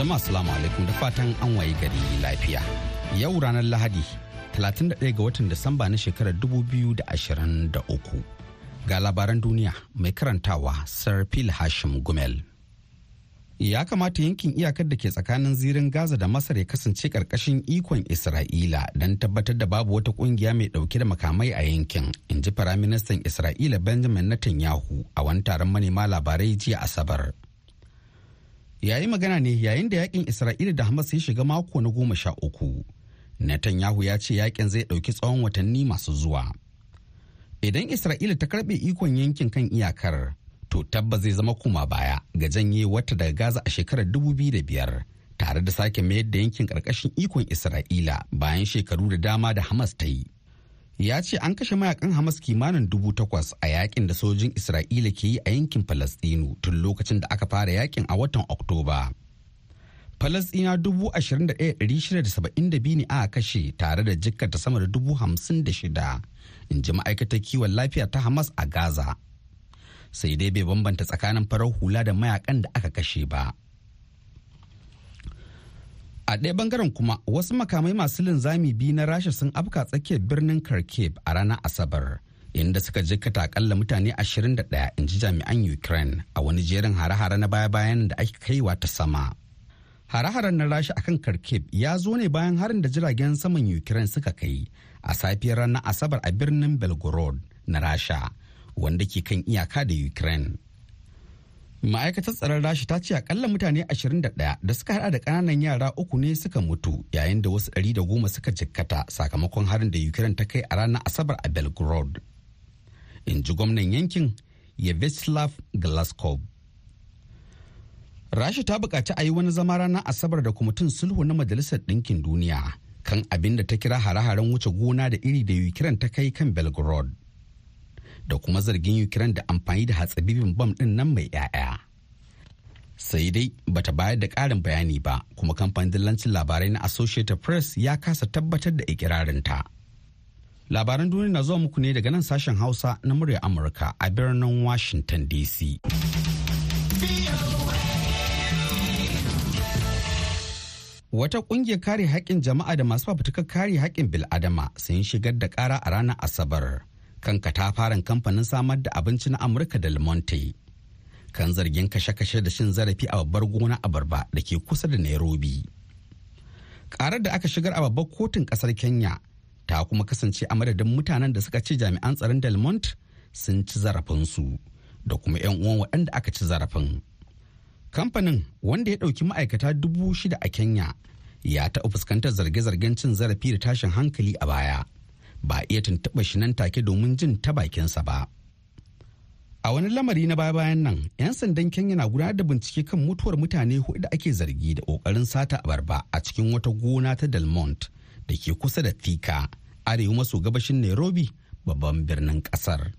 Jama'a salamu alaikum da fatan an waye gari lafiya. Yau ranar Lahadi 31 ga watan Disamba na shekarar 2023. Ga labaran duniya mai karantawa Sir Phil Hashim Gumel. Ya kamata yankin iyakar da ke tsakanin zirin Gaza da Masar ya kasance ƙarƙashin ikon Isra'ila don tabbatar da babu wata ƙungiya mai ɗauke da makamai a yankin, in ji Firaministan Isra'ila Benjamin Netanyahu a wani taron manema labarai jiya Asabar. Yayi magana ne yayin da yaƙin isra'ila da hamas ya shiga mako na goma sha uku. Netanyahu ya ce yaƙin zai ɗauki tsawon watanni masu zuwa. Idan isra'ila ta karɓe ikon yankin kan iyakar to tabbas zai zama kuma baya ga janye wata daga gaza a shekarar dubu biyu da biyar tare da sake mayar da yankin ƙarƙashin ikon isra'ila bayan shekaru da dama da hamas ta yi. Ya ce an kashe mayaƙan hamas kimanin dubu takwas a yaƙin da sojin isra'ila ke yi a yankin falastinu tun lokacin da aka fara yaƙin a watan oktoba. Falastina dubu ashirin da shida da saba'in da biyu ne aka kashe tare da jikkata sama da dubu hamsin da shida in ji ma'aikatar kiwon lafiya ta hamas a gaza. Sai dai bai bambanta tsakanin farar hula da mayaƙan da aka kashe ba. A ɗaya ɓangaren kuma wasu makamai masu linzami biyu na rasha sun afka tsakiyar birnin kharkiv a ranar asabar inda suka jikkata akalla mutane 21 in ji jami'an ukraine a wani jerin hare-hare na baya-bayan da ake kaiwa ta sama. Hare-haren na rasha akan kharkiv ya zo ne bayan harin da jiragen saman ukraine suka kai a safiyar ranar asabar a birnin belgorod na rasha wanda ke kan iyaka da ukraine. Ma'aikatar tsaron rashi ta ce akalla mutane 21 da suka hada da ƙananan yara uku ne suka mutu yayin da wasu 110 suka jikkata sakamakon harin da ukraine ta kai a ranar asabar a belgrade in ji gwamnan yankin yavislav glasgow. Rashi ta buƙaci a yi wani zama ranar asabar da kwamitin sulhu na majalisar ɗinkin duniya kan abin da ta kira hare-haren wuce gona da iri da ukraine ta kai kan belgrade da kuma zargin Ukraine da amfani da hatsabibin bam ɗin nan mai 'ya'ya. Sai dai bata bayar da ƙarin bayani ba kuma kamfanin dillancin labarai na Associated Press ya kasa tabbatar da ikirarinta. Labaran duniya na zuwa muku ne daga nan sashen Hausa na murya Amurka a birnin Washington DC. Wata ƙungiyar kare haƙƙin jama'a da masu fafutukar kare haƙƙin bil'adama sun shigar da ƙara a ranar Asabar. Kan katafaren kamfanin samar da abinci na amurka da monte kan zargin kashe-kashe da shin zarafi a babbar gona abarba da ke kusa da nairobi. Karar da aka shigar a babbar kotun ƙasar kenya ta kuma kasance a madadin mutanen da suka ce jami'an tsaron del sun ci zarafinsu da kuma 'yan uwan waɗanda aka ci zarafin. Kamfanin wanda ya ɗauki ma'aikata dubu shida a kenya ya taɓa fuskantar zarge-zargen cin zarafi da tashin hankali a baya. Ba a iya tuntuɓa shi nan take domin jin ta bakinsa ba. A wani lamari na baya bayan nan, 'yan sandan Kenya na gudanar da bincike kan mutuwar mutane huɗu da ake zargi da ƙoƙarin sata abarba a cikin wata gona ta Delmont da ke kusa da Thika, arewa maso gabashin Nairobi, babban birnin ƙasar.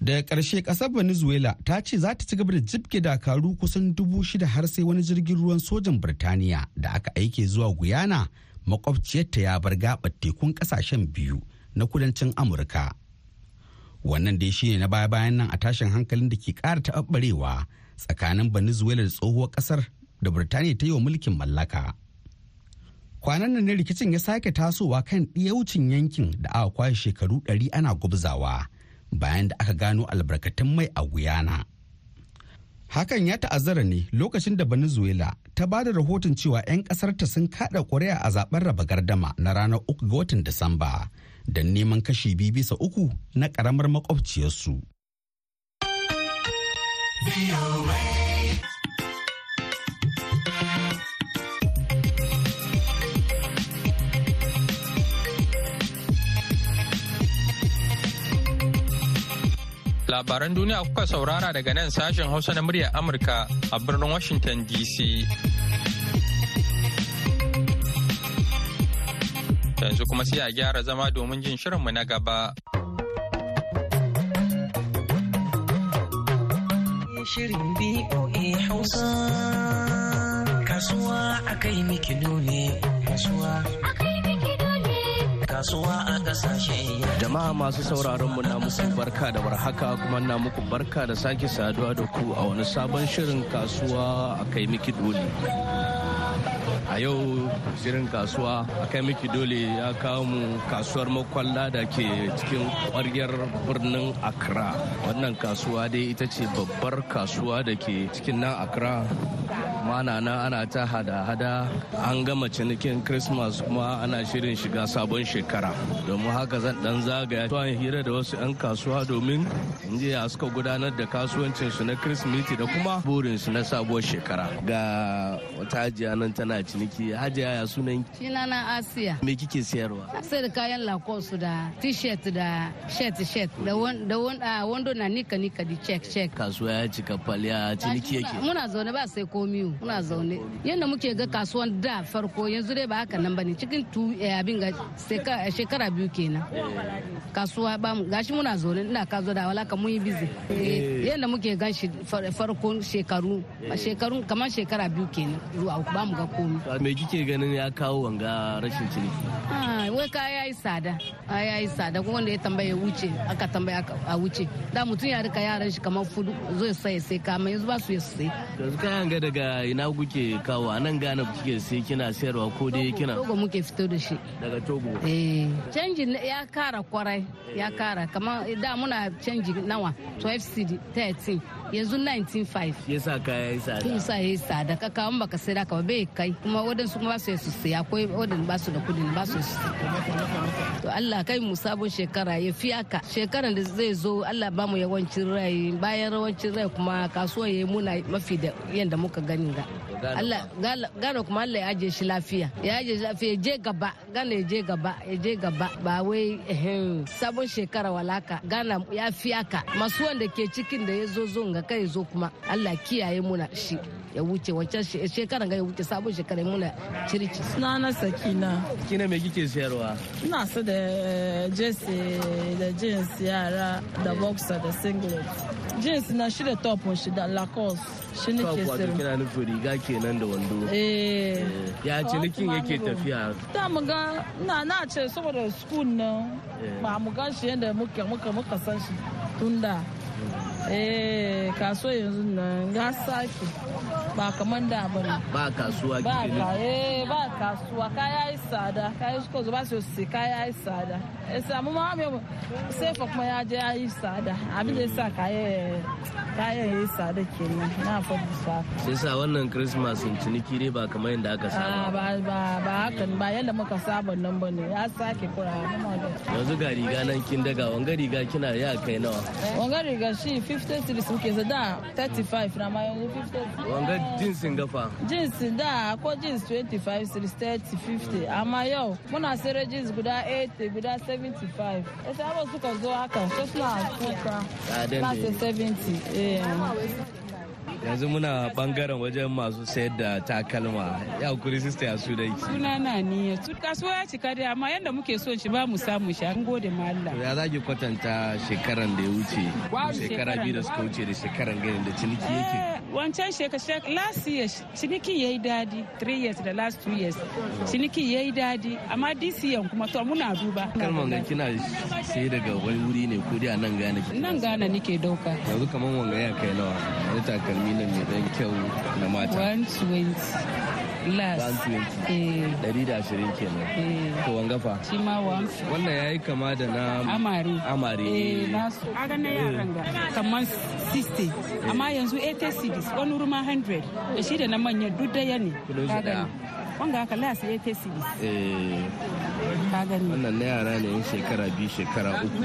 Daga ƙarshe ƙasar Venezuela ta ce za ta ci gaba da jibge dakaru kusan dubu shida har sai wani jirgin ruwan sojan Birtaniya da aka aike zuwa Guyana makwabciyarta ya bar gabar tekun ƙasashen biyu na kudancin amurka. Wannan dai shine na baya bayan nan a tashin hankalin da ke ƙara taɓarewa tsakanin venezuela da tsohuwar ƙasar da birtaniya ta yi wa mulkin mallaka. Kwanan nan ne rikicin ya sake tasowa kan ɗiyaucin yankin da aka kwashe shekaru ɗari ana gubzawa bayan da aka gano albarkatun mai a guyana. Hakan ya ta'azzara ne lokacin da Venezuela ta ba da rahoton cewa 'yan ƙasarta sun kaɗa ƙuri'a a zaɓen raba gardama na ranar uku ga watan Disamba don neman kashi biyu bisa uku na ƙaramar makwabciyarsu. Labaran duniya kuka saurara daga nan sashen Hausa na muryar Amurka a birnin Washington DC. Yanzu kuma sai a gyara zama domin jin shirinmu na gaba. Shirin BOA Hausa kasuwa akai miki ne kasuwa kasuwa a ƙasashe jama'a masu sauraron mu na muku barka da warhaka kuma na muku barka da sake saduwa da ku a wani sabon shirin kasuwa a kai miki dole. A yau shirin kasuwa a kai miki dole ya kawo mu kasuwar makwalla da ke cikin kwaryar birnin accra. Wannan kasuwa dai ita ce babbar kasuwa da ke cikin nan accra. Mana na ana ta hada-hada an gama cinikin christmas kuma ana shirin shiga sabon shekara. Domin haka zan dan zagaya tuwan hira da wasu 'yan kasuwa domin inji ya suka gudanar da kasuwancinsu na kirsimeti da kuma burinsu na sabuwar shekara. Ga wata hajiya nan tana ciniki. Hajiya ya sunan Shina na Asiya. me kike sayarwa Sai da kayan Lacoste da t-shirt da shirt shirt. Da wan- da wan- wando na nika nika di check check. kasuwa ya cika falya ciniki yake? Muna zaune ba sai komi. Muna zaune. Yadda muke ga kasuwan da farko yanzu dai ba haka nan ba ne cikin tu eh, abin ga seka- shekara biyu kenan. Kasuwa ba mu gashi muna zaune ina ka zo da walaka mun yi busy. Eh, Yadda muke gan shi far- farkon shekaru shekaru kamar shekara biyu kenan zuwa ba mu ga komi. me kike ganin ya kawo wanga rashin ciniki Ah, wai kaya yayi tsada yayi tsada kuma wanda ya tambaye wuce aka tambaya aka- a wuce da mutum ya riƙa yaran shi kamar fudu zai sai sai kama yanzu ba su yi sai yanzu kayan ga daga ina kuke kawo? A nan gane kuke sai kina sayarwa ko dai kina dogo muke fito da shi. Daga togo. Eh canji ya kara ƙwarai ya kara. Kamar da muna canji nawa? 12 cd 13 yanzu 195 yasa kaya yi tsada. Tun sa yayi tsada. Ka kawo baka sai da ka ba bai kai. Kuma wadansu kuma ba su yi su sai akwai wadanda ba su da kuɗi ba su yi to Allah kai mu sabon shekara ya fi haka. Shekaran da zai zo Allah ba mu yawancin rai. Bayan yawancin rai kuma kasuwa ya yi muna mafi da yadda muka gani ga. Allah gana kuma Allah ya ajiye shi lafiya. Ya ajiye shi lafiya ya je gaba. Gana ya je gaba ya je gaba. Ba wai sabon shekara walaka gana ya fi haka. Masu wanda ke cikin da ya zo zo ga kai zo kuma Allah kiyaye muna shi ya wuce wancan she- shekaran ga ya wuce sabon shekara ya muna circi Sunana Sakina. kina me kike sayarwa Ina su da jersey da jeans yara da boxer da singlet. Jeans na shi da top shi da Lacoste. Shi Top nake wato sayar. kina nufin riga kenan da wando Eh. ya cinikin yake tafiya Da mu ga na na ce saboda school nan ba mu ga shi yadda muka muka muka san shi tun da. Eh kaso yanzu nan ya sake. Ba kamar da ba ne. ba kasuwa ba ka eh ba kasuwa. Kaya yi tsada. Kaya suka zo ba su sai kaya yi tsada. Ya samu ma mai sai fa kuma ya je ya yi tsada. Abin da ya sa kaya kaya ya yi tsada kenan. Na faɗi sa sai sa wannan christmas in ciniki dai ba kamar yadda aka Ah, saba ba ba ba hakan ba yadda muka saba nan ba ne. Ya sake kura. Yanzu ga riga nan kin daga. Wanga riga kina ya kai nawa? Wanga riga shi 50 cities muke sa da 35 na ma yanzu 50 wanga jinsin gafa jeans da ko jeans 25 cities 30 50 amma yau muna sayar jeans guda 80 guda 75 yasa ba suka zo haka sai suna kuka sai 70 eh yanzu muna ɓangaren wajen masu sayar da takalma. Ya kuri sista ya su dai? Suna na niyya su kasuwa ya cika dai amma yadda muke so shi ba mu samu shi. An gode ma Allah. Ya zaki kwatanta shekaran da ya wuce? Shekara biyu da suka wuce da shekaran ganin da ciniki yake? Eh, wancan shekara last year ciniki yayi daɗi. Three years da last two years. Ciniki yayi daɗi. Amma this year kuma to muna duba. Kalman ga kina sai daga wani wuri ne ko dai a nan gane nan gana nike ɗauka. Yanzu kaman wanga ya kai nawa? Wani takalmi nan mai dan kyau na mata? 120 last. 120 eh. Dari da ashirin kenan. Eh. To wanga fa shi ma 150 wannan ya yi kama da na amare. Amare. Eh na so. Aga na yaran ga. Kamar 60 amma yanzu 80 cities wani ruma 100 da shi da na manyan duk ɗaya ne. Wanga haka las ya ta sibis eh ka gani? wannan na yara ne yan shekara biyu shekara uku.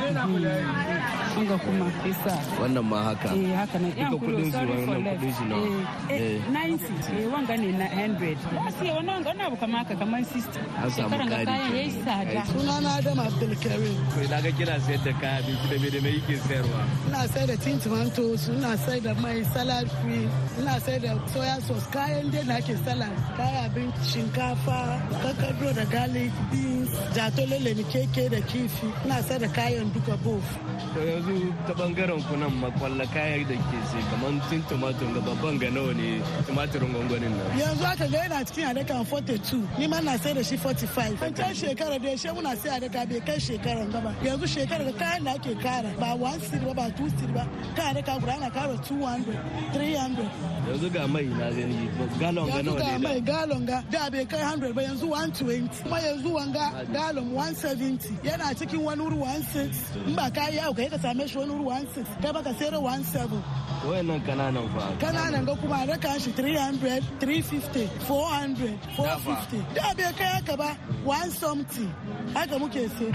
Wanga kuma isa. Wannan ma haka. Eh haka nan. Yan kuɗin su sorry for wannan kuɗin nawa? eh Eh. eh 90 eh wanga ne na 100 asiya wannan wanga wannan abu kamar haka kamar 60 An samu kari kayan yayi kenan. tsada. Sunana adam abdulkarim. Kai na ga kina sayar da kaya abinci da me da me yake sayarwa? Ina sai da tin tomatoes ina sai da mai salad free ina sai da soya sauce. Kayan dai na ke salad kayan abinci. Shinkafa kakado da garlic beans jatolele ni keke da kifi. Ina sai da kayan duka both. To yanzu ta ɓangaren ku nan makwalla kaya da ke sai kamar tin tomato ga babban ga nawa ne tumatirin gwangwanin nan? Yanzu aka ga yana cikin adakan 42 ni ma na sai da shi 45 wancan shekara da shi muna sai adaka bai kai shekaran gaba. Yanzu shekara da kayan da ake kara ba 1 cedi ba ba 2 cedi ba. Kayan adaka guda ana kara 200 300 yanzu ga mai na gani galon ga nawa ne da? galon ga da bai kai 100 ba yanzu 120 kuma yanzu wanga galon 170 yana cikin wani wuri 16 in ba ka yi yau ka yi ka same shi wani wuri 16 kai baka sayar 17 wayannan ƙananan fa. Kananan ga kuma raka shi 300 350 400 450 da bai kai haka ba 1 something. Haka muke sai.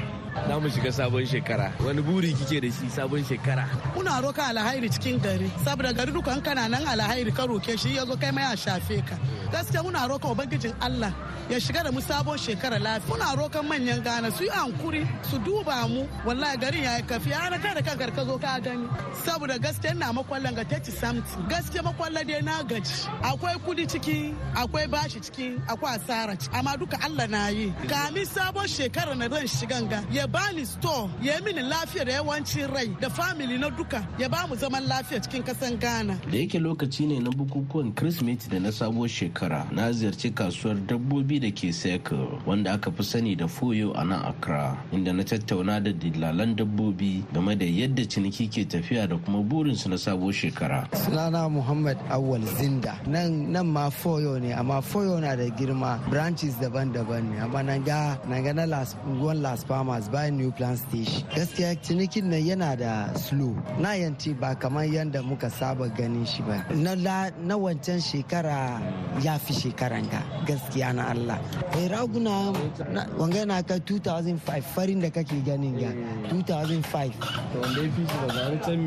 Za mu shiga sabon shekara. Wani buri kike da shi sabon shekara? Muna roka alhairi cikin gari. Saboda gari dukan kana nan alhairi ka roke shi ya zo kai ma ya shafe ka. Gaskiya muna roka ubangijin Allah ya shiga da mu sabon shekara lafiya muna rokan manyan gana su yi hankuri su duba mu. Wallahi garin ya kafi ya na kada kanka ka zo ka gani. Saboda gaskiya ina makwallon ga 30 something. Gaskiya makwalla dai na gaji. Akwai kuɗi ciki akwai bashi ciki akwai asara ciki. Amma duka Allah na yi. Kamin sabon shekara na ran shigan ga ya bani store ya mini lafiya da yawancin rai da family na duka ya ba mu zaman lafiya cikin kasan Ghana. Da yake lokaci ne na bukukuwan Kirsimeti da na sabuwar shekara na ziyarci kasuwar dabbobi da ke Seko wanda aka fi sani da Foyo a nan Accra inda na tattauna da dillalan dabbobi game da yadda ciniki ke tafiya da kuma burinsu na sabuwar shekara. sunana muhammad awal zinda. Nan nan ma foyo ne amma foyo na da girma branches daban-daban ne. Amma nan ga nan ga na las las palmas bayan new plan station. Gaskiya cinikin nan yana da slow. Na yanci ba kamar yadda muka saba ganin shi ba. Na na wancan shekara ya fi shekaran ga. Gaskiya na allah. Eh raguna na- wanga yana kai 2005 farin da kake ganin ga 2005 To wanda ya fi shi wani can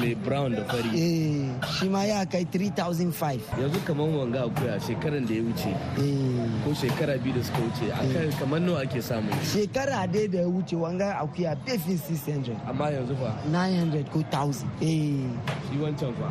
mai brown da fari. eh shi ma ya kai 3005 Yanzu kamar wanga akuya shekaran da ya wuce eh. ko shekara biyu da suka wuce akan kamar nawa ake samu? Shekara dai da ya wuce wanga akuya befin 600 amma yanzu fa? 900 ko 1000 eh. Shi wancan fa?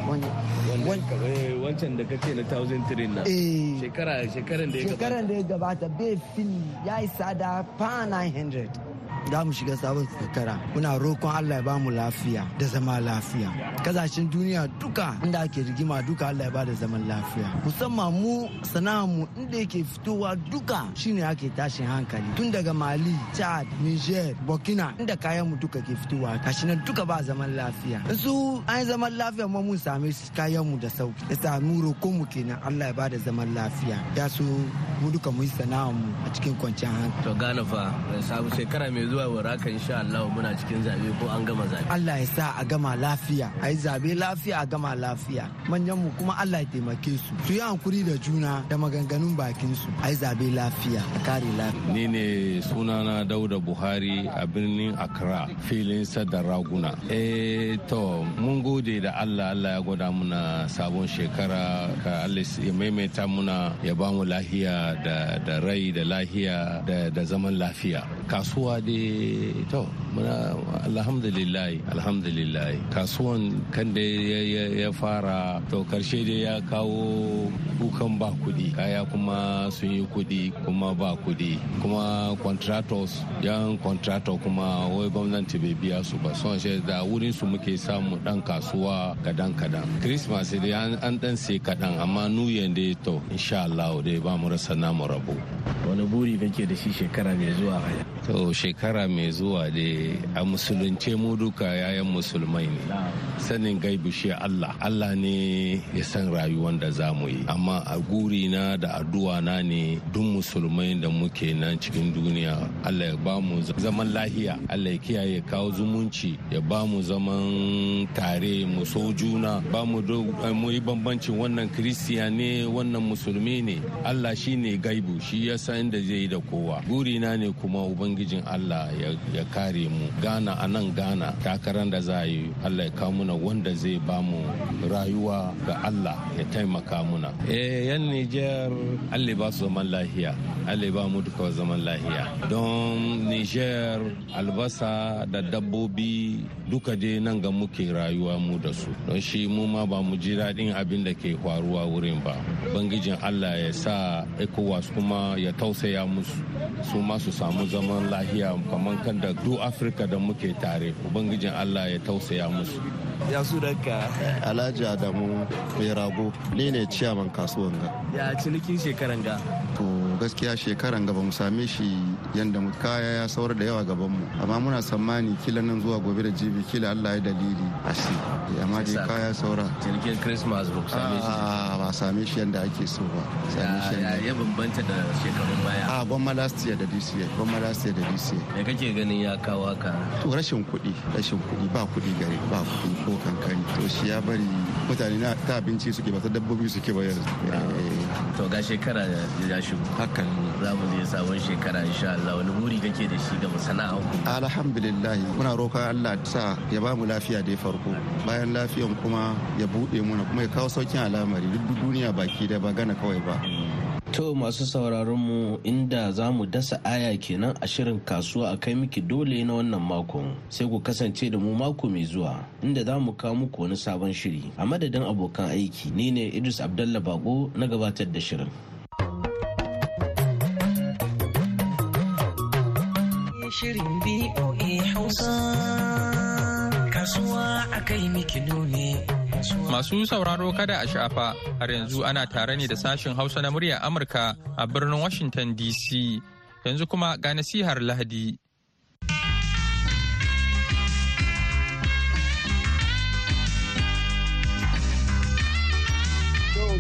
Eh, wancan da kace na 1003 na. Eh. Shekara shekaran da shekaran da ya gabata befin ya yi sada pa 900 za mu shiga sabon shekara muna roƙon Allah ya ba mu lafiya da zama lafiya. Kasashen duniya duka inda ake rigima duka Allah ya ba da zaman lafiya. Musamman mu sana'ar mu inda yake fitowa duka shine ake tashin hankali. Tun daga Mali Chad Niger Burkina inda kayan mu duka ke fitowa. Kashi nan duka ba zaman lafiya. Su an zaman lafiya ma mun same kayan mu da sauƙi. Yasa mu roƙon mu kenan Allah ya ba da zaman lafiya. Ya so mu duka mu yi sana'ar mu a cikin kwanciyar hankali. To gane fa sabu shekara mai waraka insha Allah muna cikin zaɓe ko an gama zaɓe. Allah ya sa a gama lafiya. A yi zaɓe lafiya a gama lafiya. Manyan mu kuma Allah ya taimake su. Su yi hankuri da juna da maganganun bakin su. A yi zaɓe lafiya a kare lafiya. Ni ne sunana Dauda Buhari a birnin Accra filin sadar raguna. Eh to mun gode da Allah Allah ya gwada muna sabon shekara ka Allah ya maimaita muna ya ba mu lahiya da, da rai da lahiya da, da zaman lafiya. Kasuwa dai to muna alhamdulillah alhamdulillah. Kasuwan kan da ya, fara. To ƙarshe dai ya kawo kukan ba kuɗi kaya kuma sun yi kuɗi kuma ba kuɗi kuma contractors yan contractor kuma wai gwamnati bai biya su ba. Son shi da wurin su muke samu dan kasuwa kadan kadan. Christmas dai an, an dan sai kadan amma new year dai to insha Allah dai ba mu rasa namu rabo. Wani buri kake da shi shekara mai zuwa? To shekara mai zuwa dai a musulunce mu duka yayan musulmai ne. Sanin gaibu shi Allah. Allah ne ya san rayuwar da za mu yi. Amma a guri na da addu'a na ne duk musulmai da muke nan cikin duniya Allah ya ba mu zaman lahiya. Allah ya kiyaye kawo zumunci ya ba mu zaman tare mu so juna. Ba mu yi bambancin wannan kiristiya ne wannan musulmi ne. Allah shi ne gaibu shi ya san da zai yi da kowa. Guri na ne kuma ubangijin Allah. Ya kare mu. Gana a nan gana takarar da za a yi Allah ya kawo muna wanda zai ba mu rayuwa ga Allah ya taimaka muna. Eh yan Niger Allah ba su zaman lahiya. Allah ba mu duka zaman lahiya. Don Niger albasa da dabbobi duka dai nan ga muke rayuwa mu da su. Don shi mu ma ba mu ji daɗin abin da ke faruwa wurin ba. Bangijin Allah ya sa ECOWAS kuma ya tausaya musu su ma su samu zaman lahiya kamar kan da duk Afirka da muke tare ubangijin Allah ya tausaya musu. Ya su daga alhaji adamu mai rago ne ne ciyaman kasuwan ga. Ya cinikin shekaran ga? To gaskiya shekaran gaba mu same shi yadda mu kaya ya saur da yawa gaban mu. Amma muna tsammani kila nan zuwa gobe da jibi kila Allah ya dalili. A shi amma dai kaya saura. Cinikin christmas ba same shi? Ba same shi yadda ake so ba. Same shi ya ya bambanta da shekarun baya. A gwamma last year da this year. Gwamma last year da this year. Me kake ganin ya kawo ka to rashin kuɗi rashin kuɗi. Ba kuɗi gare ba kuɗi. To shi ya bari mutane na ta abinci suke ba ta dabbobi suke ba yanzu. To ga shekara ya shigo. Hakan za mu je sabon shekara insha Allah. Wani buri kake da shi ga masana'an ku alhamdulillah muna roƙon Allah sa ya ba mu lafiya da farko. Bayan lafiyan kuma ya buɗe muna kuma ya kawo saukin al'amari. Duk duniya baki da ba gana kawai ba. To masu sauraron mu inda za mu dasa aya kenan a shirin kasuwa a kai miki dole na wannan makon sai ku kasance da mu mako mai zuwa inda za mu kawo muku wani sabon shiri a madadin abokan aiki ni ne Idris Abdallah Bako na gabatar da shirin. Shirin BOA Hausa kasuwa a kai miki dole. Masu sauraro kada a shafa har yanzu ana tare ne da sashen Hausa na muryar Amurka a birnin Washington DC. Yanzu kuma ga nasihar Lahadi.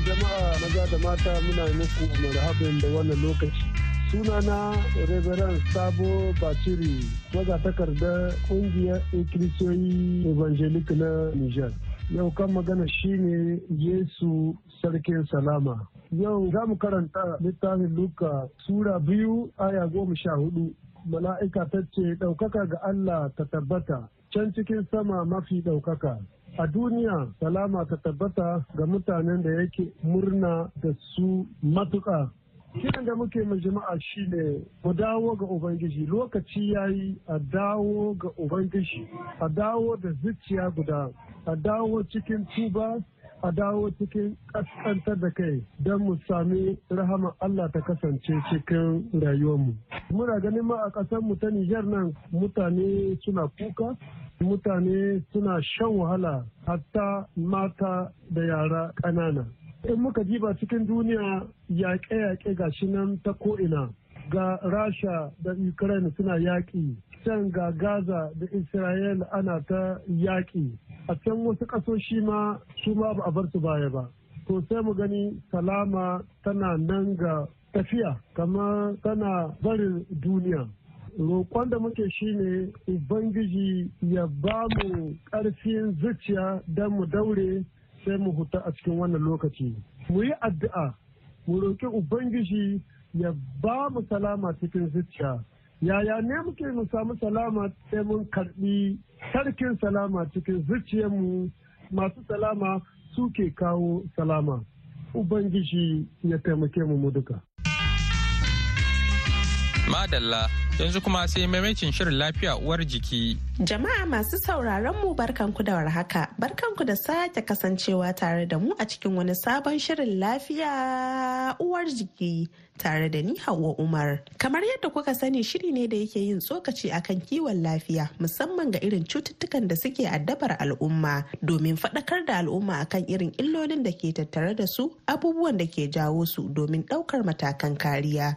Jama'a maza da mata muna muku marhabin da wannan lokaci. sunana Reverend Sabo Baciri waza takardar ƙungiyar ikilisiyoyi evangelic na Niger. Yau kan magana shine Yesu Sarkin Salama. Yau za mu karanta littafin Luka Sura biyu aya goma sha huɗu. Mala'ika ta ce ɗaukaka ga Allah ta tabbata can cikin sama mafi ɗaukaka. A duniya salama ta tabbata ga mutanen da yake murna da su matuƙa. Kiran da muke mai jama'a shine mu dawo ga ubangiji lokaci yayi a dawo ga ubangiji a dawo da zuciya guda a dawo cikin tuba a dawo cikin kaskantar da kai don mu sami rahama Allah ta kasance cikin rayuwarmu. Muna ganin ma a ƙasar mu ta Nijar nan mutane suna kuka, mutane suna shan wahala hatta mata da yara ƙanana. In muka jiba cikin duniya yaƙe-yaƙe ga shi nan ta ko'ina ga rasha da ukraine suna yaƙi can ga gaza da israel ana ta yaƙi. A can wasu ƙasoshi ma su ma ba a bar su baya ba. To sai mu gani salama tana nan ga tafiya kamar tana barin duniya. Roƙon da muke shine ubangiji ya ba mu ƙarfin zuciya don mu daure sai mu huta a cikin wannan lokaci. Mu yi addu'a mu roƙi ubangiji ya ba mu salama cikin zuciya. Yaya ne muke mu samu salama sai mun karɓi sarkin salama cikin zuciyarmu. Masu salama suke kawo salama. Ubangiji ya taimake mu mu duka. Madalla. Yanzu kuma sai maimacin shirin lafiya uwar jiki. Jama'a masu sauraron mu barkanku da warhaka, barkanku da sake kasancewa tare da mu a cikin wani sabon shirin lafiya uwar jiki tare da ni Hauwa Umar. Kamar yadda kuka sani shiri ne da yake yin tsokaci akan kiwon lafiya musamman ga irin cututtukan da suke addabar al'umma domin faɗakar da al'umma akan irin illolin da ke tattare da su abubuwan da ke jawo su domin ɗaukar matakan kariya.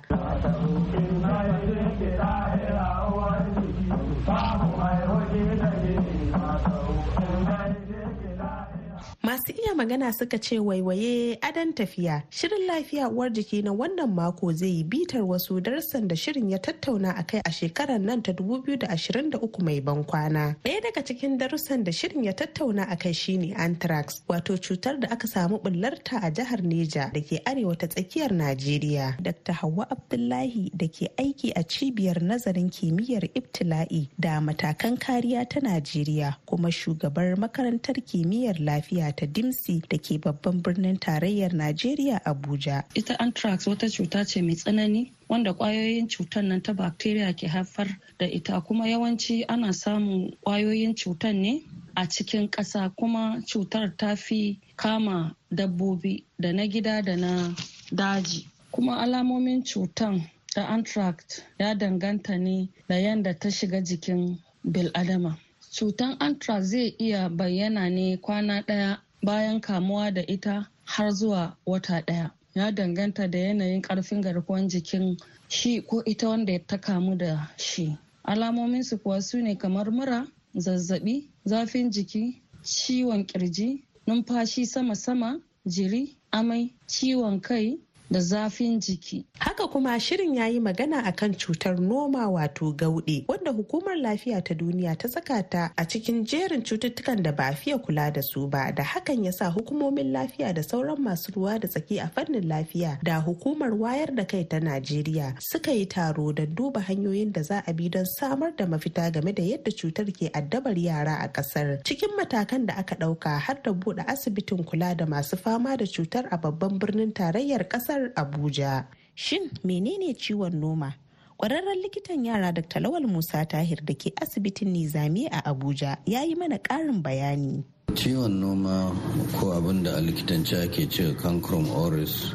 Masu iya magana suka ce waiwaye adan tafiya. Shirin lafiya uwar jiki na wannan mako zai yi bitar wasu darussan da shirin ya tattauna a kai a shekarar nan ta 2023 mai ban kwana. Ɗaya daga cikin darussan da shirin ya tattauna a kai shine anthrax wato cutar da aka samu bullarta a jihar Neja da ke arewa ta tsakiyar Najeriya. Dr. Hauwa Abdullahi da ke aiki a cibiyar nazarin kimiyyar ibtila'i da matakan kariya ta Najeriya kuma shugabar makarantar kimiyyar lafiya ta Dimsi da ke babban birnin tarayyar Najeriya Abuja. Ita anthrax wata cuta ce mai tsanani wanda ƙwayoyin cutar nan ta bacteria ke haifar da ita. Kuma yawanci ana samun ƙwayoyin cutar ne a cikin ƙasa kuma cutar ta fi kama dabbobi da na gida da na daji. Kuma alamomin cutar da anthrax ya danganta ne da yadda ta shiga jikin biladama cutan anthrax zai iya bayyana ne kwana ɗaya bayan kamuwa da ita har zuwa wata ɗaya. Ya danganta da yanayin ƙarfin garkuwan jikin shi ko ita wanda ta kamu da shi. Alamominsu kuwa su ne kamar mura zazzaɓi zafin jiki ciwon ƙirji numfashi sama-sama jiri amai ciwon kai da zafin jiki. Haka kuma shirin ya yi magana akan cutar noma wato gauɗe wanda hukumar lafiya ta duniya ta saka ta a cikin jerin cututtukan da ba a fiye kula da su ba da hakan ya sa hukumomin lafiya da sauran masu ruwa da tsaki a fannin lafiya da hukumar wayar da kai ta Najeriya suka yi taro don duba hanyoyin da za a bi don samar da mafita game da yadda cutar ke addabar yara a ƙasar. Cikin matakan da aka ɗauka har da buɗe asibitin kula da masu fama da cutar a babban birnin tarayyar ƙasar jihar Abuja. Shin menene ciwon noma? Kwararren likitan yara Dr. Lawal Musa Tahir da ke asibitin Nizami a Abuja ya yi mana ƙarin bayani. Ciwon noma ko abin da a likitanci ake ce cancrum oris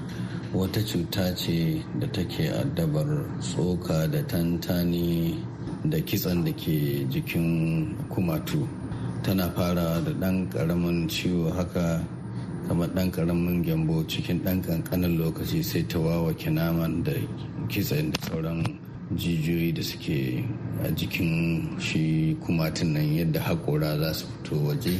wata cuta ce da take addabar tsoka da tantani da kitsan da ke jikin kumatu. Tana fara da ɗan ƙaramin ciwo haka kamar ɗan ƙaramin gyambo cikin ɗan ƙanƙanin lokaci sai ta wawake naman da kitsen da sauran jijiyoyi da suke a jikin shi kumatun nan yadda haƙora za su fito waje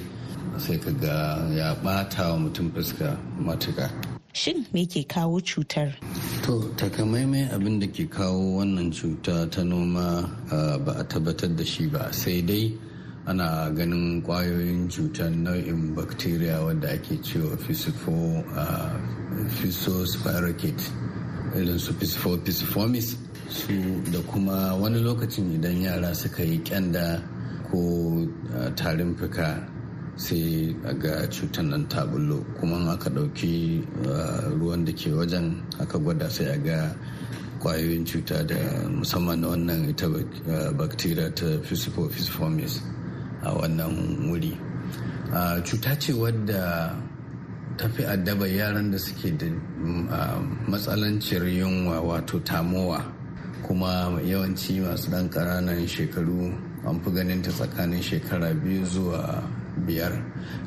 sai ka ga ya ɓata wa mutum fuska matuka. Shin me ke kawo cutar? To, takamaimai abin da ke kawo wannan cuta ta noma ba a tabbatar da shi ba sai dai ana ganin ƙwayoyin cutar nau'in bacteria wadda ake cewa physospirocate irin su pisiformis su da kuma wani lokacin idan yara suka yi kyanda ko tarin fuka sai ga cutar nan ta bullo. Kuma aka ɗauki ruwan da ke wajen aka gwada sai a ga ƙwayoyin cuta da musamman na wannan ita bacteria ta pisiformis a wannan wuri. Cuta ce wadda ta fi addaba yaran da suke da matsalancin yunwa wato tamowa. Kuma yawanci masu ɗan ƙananan shekaru an fi ganin ta tsakanin shekara biyu zuwa biyar.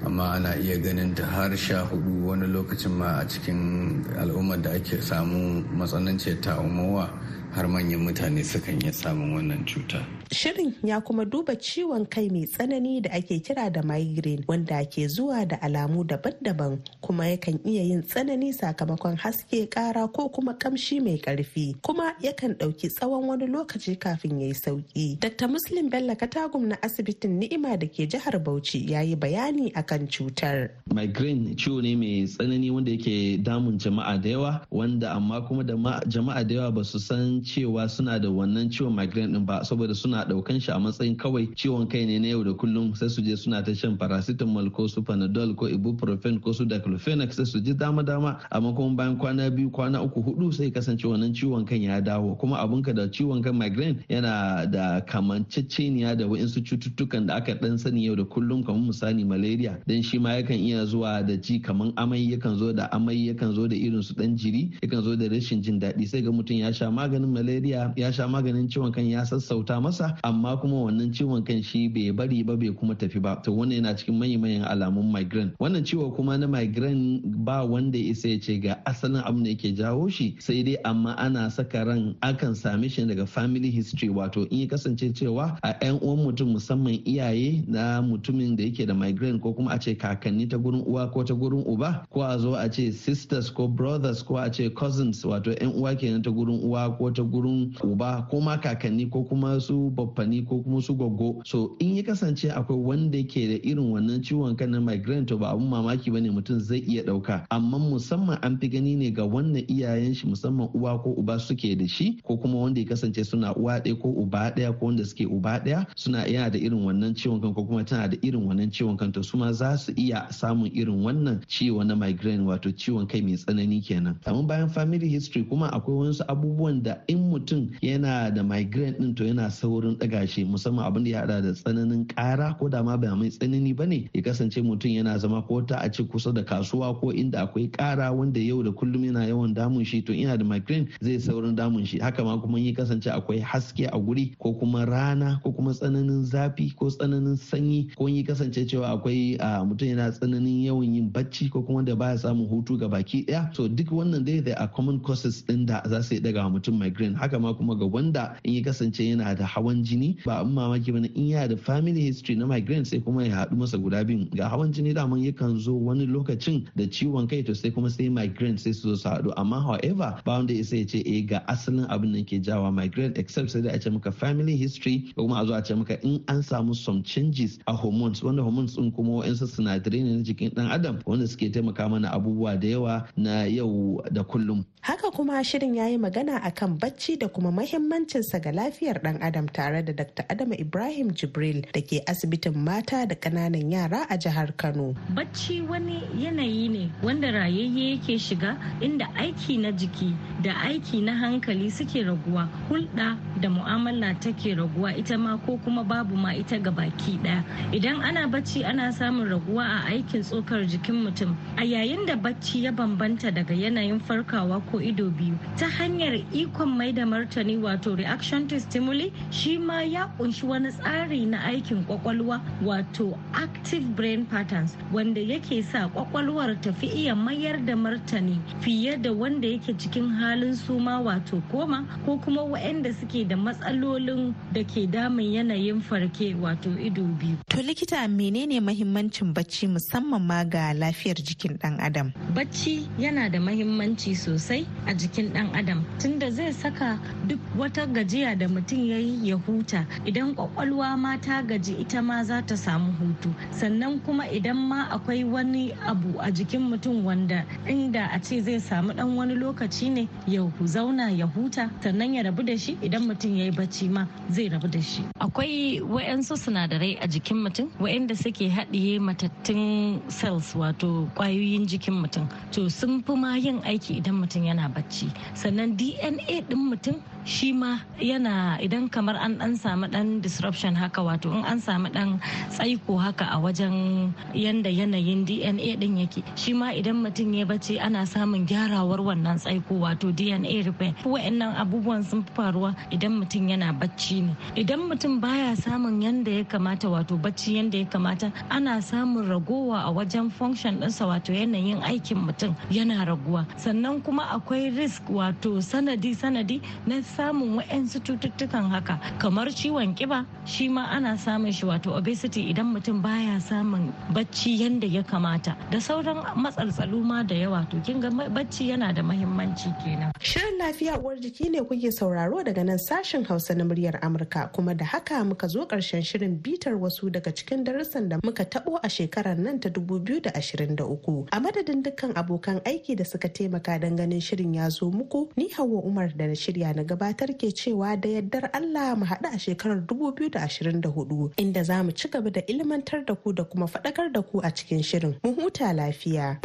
Amma ana iya ganin ta har sha huɗu wani lokacin ma a cikin al'ummar da ake samu matsananciyar tamowa har manyan mutane sukan iya samun wannan cuta. Shirin ya kuma duba ciwon kai mai tsanani da ake kira da migraine wanda ke zuwa da alamu daban-daban kuma yakan iya yin tsanani sakamakon haske kara ko kuma kamshi mai ƙarfi kuma yakan ɗauki tsawon wani lokaci kafin ya yi sauƙi. Dr. Muslim Bello Katagum na asibitin Ni'ima da ke jihar Bauchi ya yi bayani akan cutar. Migraine ciwo ne mai tsanani wanda yake damun jama'a da yawa wanda amma kuma da jama'a da yawa ba su san cewa suna da wannan ciwon migraine din ba saboda suna ɗaukan shi a matsayin kawai ciwon kai ne na yau da kullum sai su je suna ta shan paracetamol ko su panadol ko ibuprofen ko su diclofenac sai su ji dama dama. Amma kuma bayan kwana biyu kwana uku huɗu sai kasance wannan ciwon kan ya dawo. Kuma abunka da ciwon kan migraine yana da kamanceceniya da wa'insu cututtukan da aka dan sani yau da kullum kamar misali malaria. Dan shi ma yakan iya zuwa da ji kamar amai yakan zo da amai yakan zo da irin su dan jiri yakan zo da rashin jin daɗi. Sai ga mutum ya sha maganin malaria ya sha maganin ciwon kan ya sassauta masa amma kuma wannan ciwon kan shi bai bari ba bai kuma tafi ba. To wannan yana cikin manyan manyan alamun migraine. Wannan ciwo kuma na migraine ba wanda isa ya ce ga asalin abin da yake jawo shi sai dai amma ana saka ran akan same shi daga family history. Wato in ya kasance cewa a 'yan uwan mutum musamman iyaye na mutumin da yake da migraine ko kuma a ce kakanni ta gurin uwa ko ta gurin uba ko a zo a ce sisters ko brothers ko a ce cousins wato 'yan uwa kenan ta gurin uwa ko ta gurin uba ko ma kakanni ko kuma su baffani ko kuma su goggo. So in ya kasance akwai wanda ke da irin wannan ciwon kan na migraine to ba abun mamaki ba ne mutum zai iya ɗauka amma musamman an fi gani ne ga wannan iyayen shi musamman uwa ko uba suke da shi ko kuma wanda ya kasance suna uwa ɗaya ko uba ɗaya ko wanda suke uba ɗaya suna yana da irin wannan ciwon kan ko kuma tana da irin wannan ciwon kan to su ma za su iya samun irin wannan ciwo na migraine wato ciwon kai mai tsanani kenan. Amma bayan family history kuma akwai wasu abubuwan da in mutum yana da migraine din to yana saurin ɗaga shi musamman abin da ya hada da tsananin ƙara ko da ma ba mai tsanani ba ne ya kasance mutum yana zama ko ta a ce kusa da kasuwa ko inda akwai ƙara wanda yau da kullum yana yawan damun shi to ina da migraine zai saurin damun shi. Haka ma kuma ya kasance akwai haske a guri ko kuma rana ko kuma tsananin zafi ko tsananin sanyi ko yi kasance cewa akwai mutum yana tsananin yawan yin bacci ko kuma da baya samun hutu ga baki ɗaya to duk wannan dai da a common causes din da za su yi daga mutum migraine. Haka ma kuma ga wanda in ya kasance yana da hawan jini ba abin mamaki ba ne in yana da family history na migraine sai kuma ya haɗu masa guda biyu ga hawan jini daman yakan zo wani lokacin da ciwon kai to sai kuma sai migraine sai su zo su haɗu. Amma however ba wanda ya sai ya ce eh ga asalin abin da ke jawa migraine except sai da a ce maka family history ko kuma a zo a ce maka in an samu some changes a hormones. Wanda hormones din kuma wa'ansu sinadarai ne na jikin dan adam wanda suke taimaka mana abubuwa da yawa na yau da kullum. Haka kuma shirin ya yi magana akan bacci da kuma mahimmancinsa ga lafiyar dan adam tare da dr adama ibrahim jibril da ke asibitin mata da ƙananan yara a jihar kano. Bacci wani yanayi ne wanda rayayye yake shiga inda aiki na jiki da aiki na hankali suke raguwa hulɗa da mu'amala take raguwa ita ma ko kuma babu ma ita ga baki ɗaya. Idan ana bacci ana samun raguwa a aikin tsokar jikin mutum. A yayin da bacci ya bambanta daga yanayin farkawa ko ido biyu ta hanyar ikon mai da martani wato reaction to stimuli shi ma ya ƙunshi wani tsari na aikin ƙwaƙwalwa wato active brain patterns wanda yake sa kwakwalwar tafi iya mayar da martani fiye da wanda yake cikin halin suma wato koma ko kuma waɗanda suke da matsalolin da ke damun yanayin farke wato ido biyu. To likita menene mahimmancin bacci musamman ma ga lafiyar jikin ɗan adam? Bacci yana da mahimmanci sosai a jikin ɗan adam tunda zai saka duk wata gajiya da mutum ya yi ya huta. Idan ƙwaƙwalwa ma ta gaji ita ma za ta samu hutu. Sannan kuma idan ma akwai wani abu a jikin mutum wanda inda a ce zai samu ɗan wani lokaci ne ya zauna ya huta sannan ya rabu da shi idan mutum ya yi bacci ma zai rabu da shi. Akwai wayansu sinadarai a jikin mutum wayanda suke haɗiye matattun cells wato ƙwayoyin jikin mutum. To sun fi ma yin aiki idan mutum yana bacci. Sannan dna ɗin mutum shi ma yana idan kamar an dan samu dan disruption haka wato in an samu dan tsaiko haka a wajen yanda yanayin dna din yake shi ma idan mutum ya bacci ana samun gyarawar wannan tsaiko wato dna repair. Wa'annan abubuwan sun fi faruwa idan mutum yana bacci ne. Idan mutum baya samun yanda ya kamata wato bacci yanda ya kamata ana samun ragowa a wajen function ɗinsa wato yanayin aikin mutum yana raguwa. Sannan kuma akwai risk wato sanadi sanadi na samun wa'yansu cututtukan haka kamar ciwon kiba shi ma ana samun shi wato obesity idan mutum baya samun bacci yanda ya kamata. Da sauran matsaltsalu ma da yawa to kin ga bacci yana da mahimmanci kenan. Shirin lafiya uwar jiki ne kuke sauraro daga nan sashen hausa na muryar amurka. Kuma da haka muka zo ƙarshen shirin bitar wasu daga cikin darussan da muka tabo a shekarar nan ta 2023 a madadin dukkan abokan aiki da suka taimaka don ganin shirin ya zo muku ni hawa umar da na shirya na gabatar ke cewa da yaddar allah mu haɗu a shekarar 2024 inda za mu ci gaba da ilmantar da ku da kuma faɗakar da ku a cikin shirin mu huta lafiya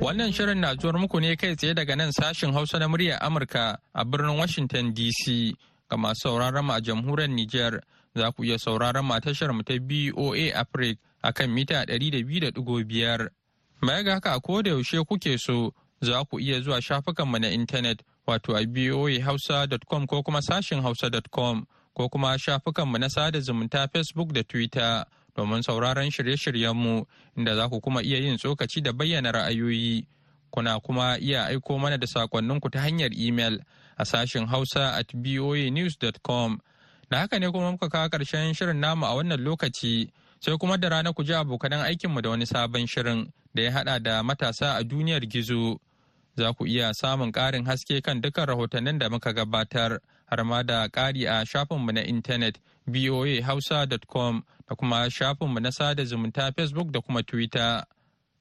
Wannan shirin na zuwar muku ne kai tsaye daga nan sashin Hausa na muryar Amurka a birnin Washington DC. Ga masu sauraron mu a jamhuriyar Nijar za ku iya sauraron mu a tashar mu ta BOA Africa a kan mita 200.5. Baya ga haka ko da yaushe kuke so za ku iya zuwa shafukan mu na intanet wato a voahausa.com ko kuma sashin hausa.com ko kuma shafukanmu na sada zumunta Facebook da Twitter domin sauraron shirye-shiryenmu inda za ku kuma iya yin tsokaci da bayyana ra'ayoyi. Kuna kuma iya aiko mana da sakonninku ta hanyar imel a sashin hausa at voanews.com. Da haka ne kuma muka kawo ƙarshen shirin namu a wannan lokaci sai kuma da rana ku ji abokanan aikinmu da wani sabon shirin da ya haɗa da matasa a duniyar gizo. Za ku iya samun ƙarin haske kan dukkan rahotannin da muka gabatar har ma da ƙari a shafinmu na intanet voahausa.com da kuma shafinmu na sada zumunta Facebook da kuma Twitter.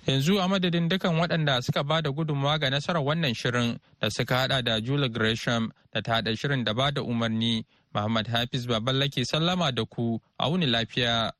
Yanzu a madadin dukan waɗanda suka ba da gudunmawa ga nasarar wannan shirin da suka hada da Julie Gresham da ta haɗa shirin da ba da umarni, Muhammad Hafiz Baballake sallama da ku a wuni lafiya.